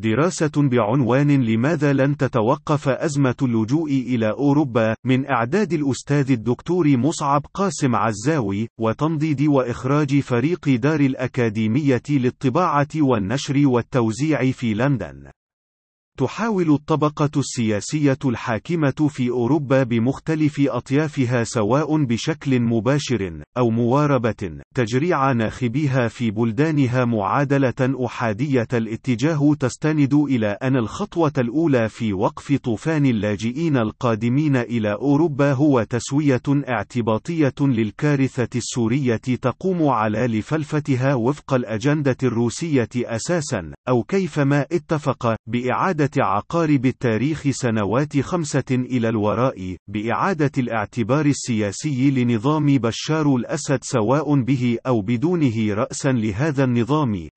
دراسة بعنوان لماذا لن تتوقف أزمة اللجوء إلى أوروبا من إعداد الأستاذ الدكتور مصعب قاسم عزاوي وتنضيد وإخراج فريق دار الأكاديمية للطباعة والنشر والتوزيع في لندن. تحاول الطبقة السياسية الحاكمة في أوروبا بمختلف أطيافها سواء بشكل مباشر أو مواربة تجريع ناخبيها في بلدانها معادلة أحادية الاتجاه تستند إلى أن الخطوة الأولى في وقف طوفان اللاجئين القادمين إلى أوروبا هو تسوية اعتباطية للكارثة السورية تقوم على لفلفتها وفق الأجندة الروسية أساسا أو كيفما اتفق بإعادة عقارب التاريخ سنوات خمسة إلى الوراء بإعادة الاعتبار السياسي لنظام بشار الأسد سواء به أو بدونه رأسا لهذا النظام.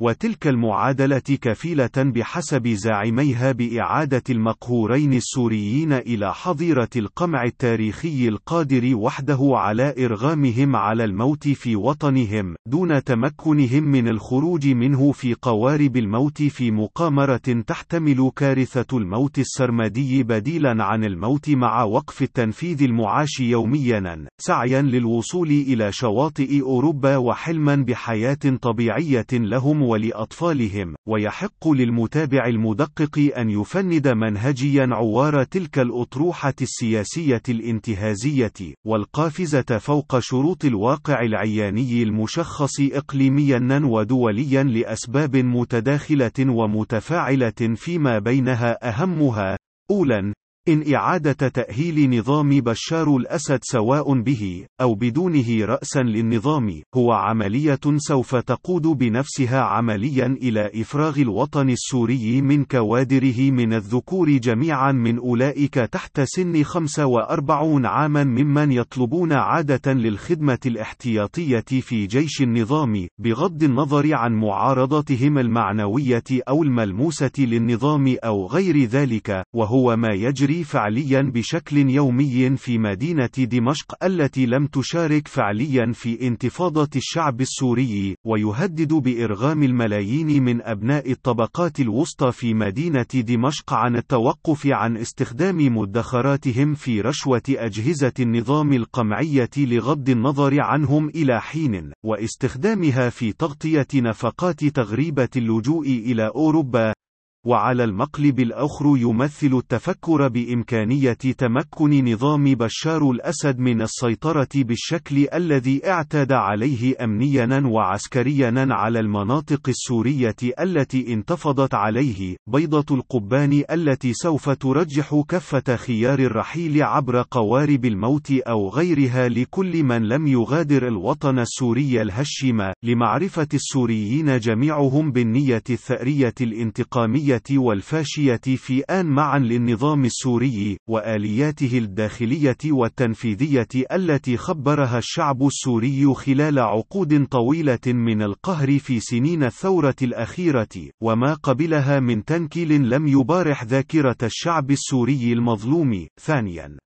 وتلك المعادلة كفيلة بحسب زاعميها بإعادة المقهورين السوريين إلى حظيرة القمع التاريخي القادر وحده على إرغامهم على الموت في وطنهم، دون تمكنهم من الخروج منه في قوارب الموت في مقامرة تحتمل كارثة الموت السرمدي بديلا عن الموت مع وقف التنفيذ المعاش يوميا، سعيا للوصول إلى شواطئ أوروبا وحلما بحياة طبيعية لهم ولأطفالهم، ويحق للمتابع المدقق أن يفند منهجيا عوار تلك الأطروحة السياسية الانتهازية، والقافزة فوق شروط الواقع العياني المشخص إقليميا ودوليا لأسباب متداخلة ومتفاعلة فيما بينها أهمها: أولاً، إن إعادة تأهيل نظام بشار الأسد سواء به أو بدونه رأسا للنظام هو عملية سوف تقود بنفسها عمليا إلى إفراغ الوطن السوري من كوادره من الذكور جميعا من أولئك تحت سن 45 عاما ممن يطلبون عادة للخدمة الاحتياطية في جيش النظام بغض النظر عن معارضتهم المعنوية أو الملموسة للنظام أو غير ذلك وهو ما يجري فعليا بشكل يومي في مدينة دمشق التي لم تشارك فعليا في انتفاضة الشعب السوري ويهدد بإرغام الملايين من أبناء الطبقات الوسطى في مدينة دمشق عن التوقف عن استخدام مدخراتهم في رشوة أجهزة النظام القمعية لغض النظر عنهم إلى حين واستخدامها في تغطية نفقات تغريبة اللجوء إلى أوروبا. وعلى المقلب الآخر يمثل التفكر بإمكانية تمكن نظام بشار الأسد من السيطرة بالشكل الذي اعتاد عليه أمنيا وعسكريا على المناطق السورية التي انتفضت عليه، بيضة القبان التي سوف ترجح كفة خيار الرحيل عبر قوارب الموت أو غيرها لكل من لم يغادر الوطن السوري الهشم، لمعرفة السوريين جميعهم بالنية الثأرية الانتقامية والفاشية في آن معا للنظام السوري وآلياته الداخلية والتنفيذية التي خبرها الشعب السوري خلال عقود طويلة من القهر في سنين الثورة الأخيرة وما قبلها من تنكيل لم يبارح ذاكرة الشعب السوري المظلوم. ثانيا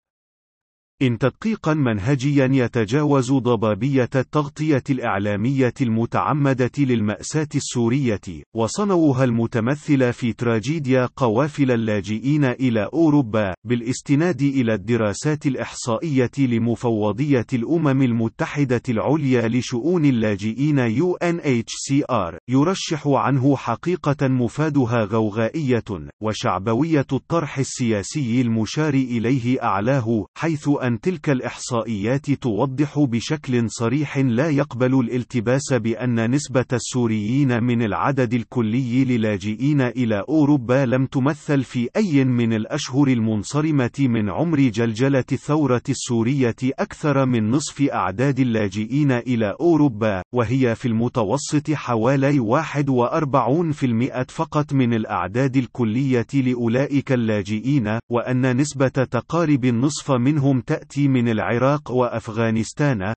إن تدقيقا منهجيا يتجاوز ضبابية التغطية الإعلامية المتعمدة للمأساة السورية، وصنوها المتمثلة في تراجيديا قوافل اللاجئين إلى أوروبا، بالاستناد إلى الدراسات الإحصائية لمفوضية الأمم المتحدة العليا لشؤون اللاجئين UNHCR، يرشح عنه حقيقة مفادها غوغائية، وشعبوية الطرح السياسي المشار إليه أعلاه، حيث أن أن تلك الإحصائيات توضح بشكل صريح لا يقبل الالتباس بأن نسبة السوريين من العدد الكلي للاجئين إلى أوروبا لم تمثل في أي من الأشهر المنصرمة من عمر جلجلة الثورة السورية أكثر من نصف أعداد اللاجئين إلى أوروبا، وهي في المتوسط حوالي 41% فقط من الأعداد الكلية لأولئك اللاجئين، وأن نسبة تقارب النصف منهم تأتي تأتي من العراق وأفغانستان.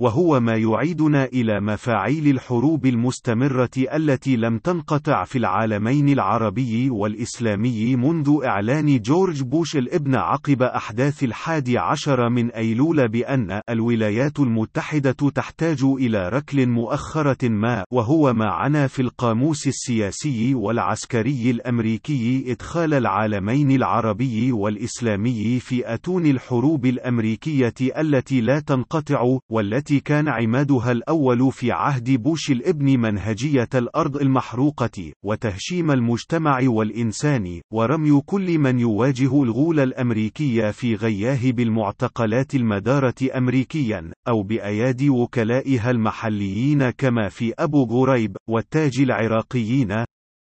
وهو ما يعيدنا إلى مفاعيل الحروب المستمرة التي لم تنقطع في العالمين العربي والإسلامي منذ إعلان جورج بوش الابن عقب أحداث الحادي عشر من أيلول بأن الولايات المتحدة تحتاج إلى ركل مؤخرة ما وهو ما عنا في القاموس السياسي والعسكري الأمريكي إدخال العالمين العربي والإسلامي في أتون الحروب الأمريكية التي لا تنقطع والتي التي كان عمادها الأول في عهد بوش الإبن منهجية الأرض المحروقة، وتهشيم المجتمع والإنسان، ورمي كل من يواجه الغول الأمريكي في غياه بالمعتقلات المدارة أمريكيا، أو بأيادي وكلائها المحليين كما في أبو غريب، والتاج العراقيين،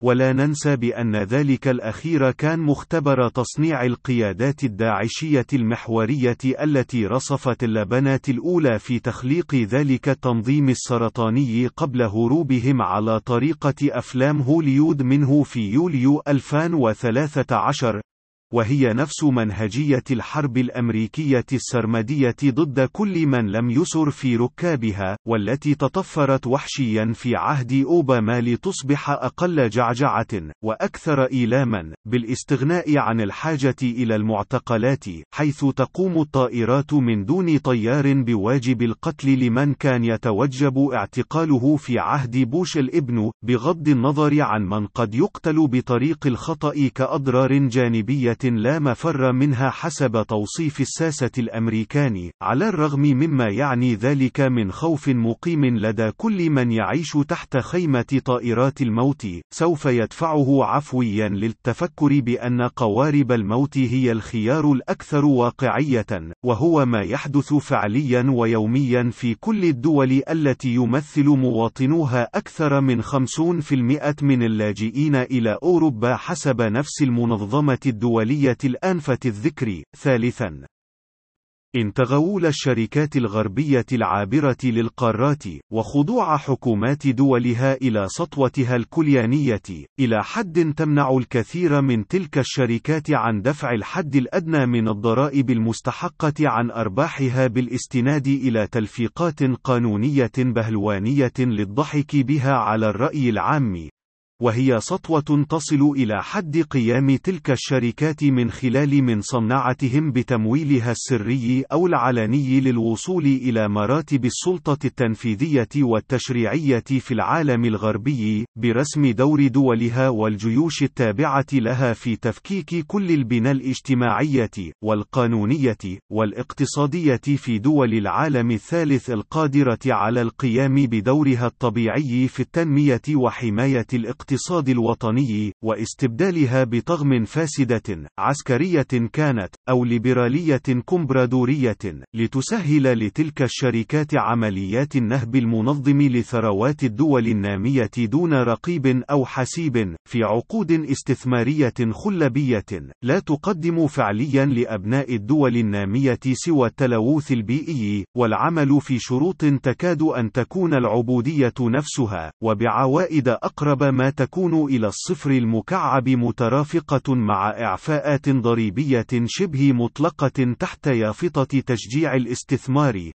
ولا ننسى بأن ذلك الأخير كان مختبر تصنيع القيادات الداعشية المحورية التي رصفت اللبنات الأولى في تخليق ذلك التنظيم السرطاني قبل هروبهم على طريقة أفلام هوليود منه في يوليو 2013 وهي نفس منهجية الحرب الأمريكية السرمدية ضد كل من لم يسر في ركابها، والتي تطفرت وحشيا في عهد أوباما لتصبح أقل جعجعة، وأكثر إيلاما، بالاستغناء عن الحاجة إلى المعتقلات، حيث تقوم الطائرات من دون طيار بواجب القتل لمن كان يتوجب اعتقاله في عهد بوش الإبن، بغض النظر عن من قد يقتل بطريق الخطأ كأضرار جانبية لا مفر منها حسب توصيف الساسة الأمريكان، على الرغم مما يعني ذلك من خوف مقيم لدى كل من يعيش تحت خيمة طائرات الموت، سوف يدفعه عفويا للتفكر بأن قوارب الموت هي الخيار الأكثر واقعية، وهو ما يحدث فعليا ويوميا في كل الدول التي يمثل مواطنوها أكثر من 50% من اللاجئين إلى أوروبا حسب نفس المنظمة الدولية. الدولية الأنفة الذكر. ثالثا إن تغول الشركات الغربية العابرة للقارات، وخضوع حكومات دولها إلى سطوتها الكليانية، إلى حد تمنع الكثير من تلك الشركات عن دفع الحد الأدنى من الضرائب المستحقة عن أرباحها بالاستناد إلى تلفيقات قانونية بهلوانية للضحك بها على الرأي العام، وهي سطوة تصل إلى حد قيام تلك الشركات من خلال من صناعتهم بتمويلها السري أو العلني للوصول إلى مراتب السلطة التنفيذية والتشريعية في العالم الغربي، برسم دور دولها والجيوش التابعة لها في تفكيك كل البنى الاجتماعية، والقانونية، والاقتصادية في دول العالم الثالث القادرة على القيام بدورها الطبيعي في التنمية وحماية الاقتصاد. الاقتصاد الوطني، واستبدالها بطغم فاسدة، عسكرية كانت، أو ليبرالية كومبرادورية، لتسهل لتلك الشركات عمليات النهب المنظم لثروات الدول النامية دون رقيب أو حسيب، في عقود استثمارية خلبية، لا تقدم فعليا لأبناء الدول النامية سوى التلوث البيئي، والعمل في شروط تكاد أن تكون العبودية نفسها، وبعوائد أقرب ما تكون إلى الصفر المكعب مترافقة مع إعفاءات ضريبية شبه مطلقة تحت يافطة تشجيع الاستثمار،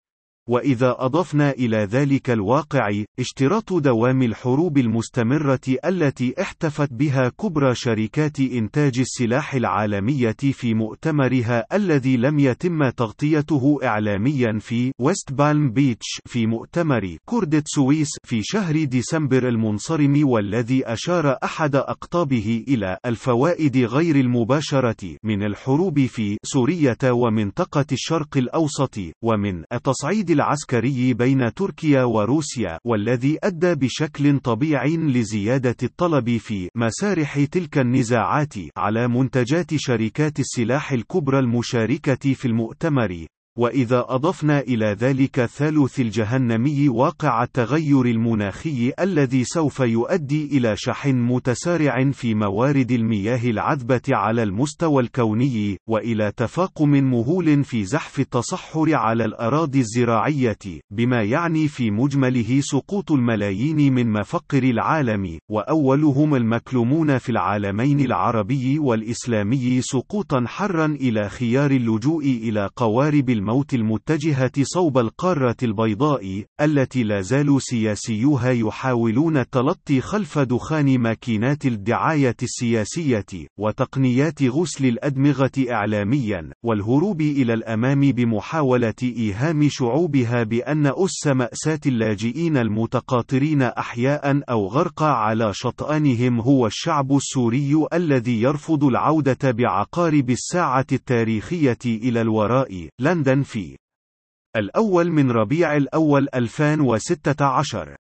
وإذا أضفنا إلى ذلك الواقع اشتراط دوام الحروب المستمرة التي احتفت بها كبرى شركات إنتاج السلاح العالمية في مؤتمرها الذي لم يتم تغطيته إعلاميا في ويست بالم بيتش في مؤتمر كوردة سويس في شهر ديسمبر المنصرم والذي أشار أحد أقطابه إلى الفوائد غير المباشرة من الحروب في سوريا ومنطقة الشرق الأوسط ومن التصعيد العسكري بين تركيا وروسيا والذي أدى بشكل طبيعي لزيادة الطلب في مسارح تلك النزاعات على منتجات شركات السلاح الكبرى المشاركة في المؤتمر. وإذا أضفنا إلى ذلك الثالث الجهنمي واقع التغير المناخي الذي سوف يؤدي إلى شحن متسارع في موارد المياه العذبة على المستوى الكوني، وإلى تفاقم مهول في زحف التصحر على الأراضي الزراعية، بما يعني في مجمله سقوط الملايين من مفقر العالم، وأولهم المكلومون في العالمين العربي والإسلامي سقوطا حرا إلى خيار اللجوء إلى قوارب الموت المتجهة صوب القارة البيضاء، التي لا زال سياسيوها يحاولون التلطي خلف دخان ماكينات الدعاية السياسية، وتقنيات غسل الأدمغة إعلاميا، والهروب إلى الأمام بمحاولة إيهام شعوبها بأن أس مأساة اللاجئين المتقاطرين أحياء أو غرقى على شطآنهم هو الشعب السوري الذي يرفض العودة بعقارب الساعة التاريخية إلى الوراء. لندن في الأول من ربيع الأول 2016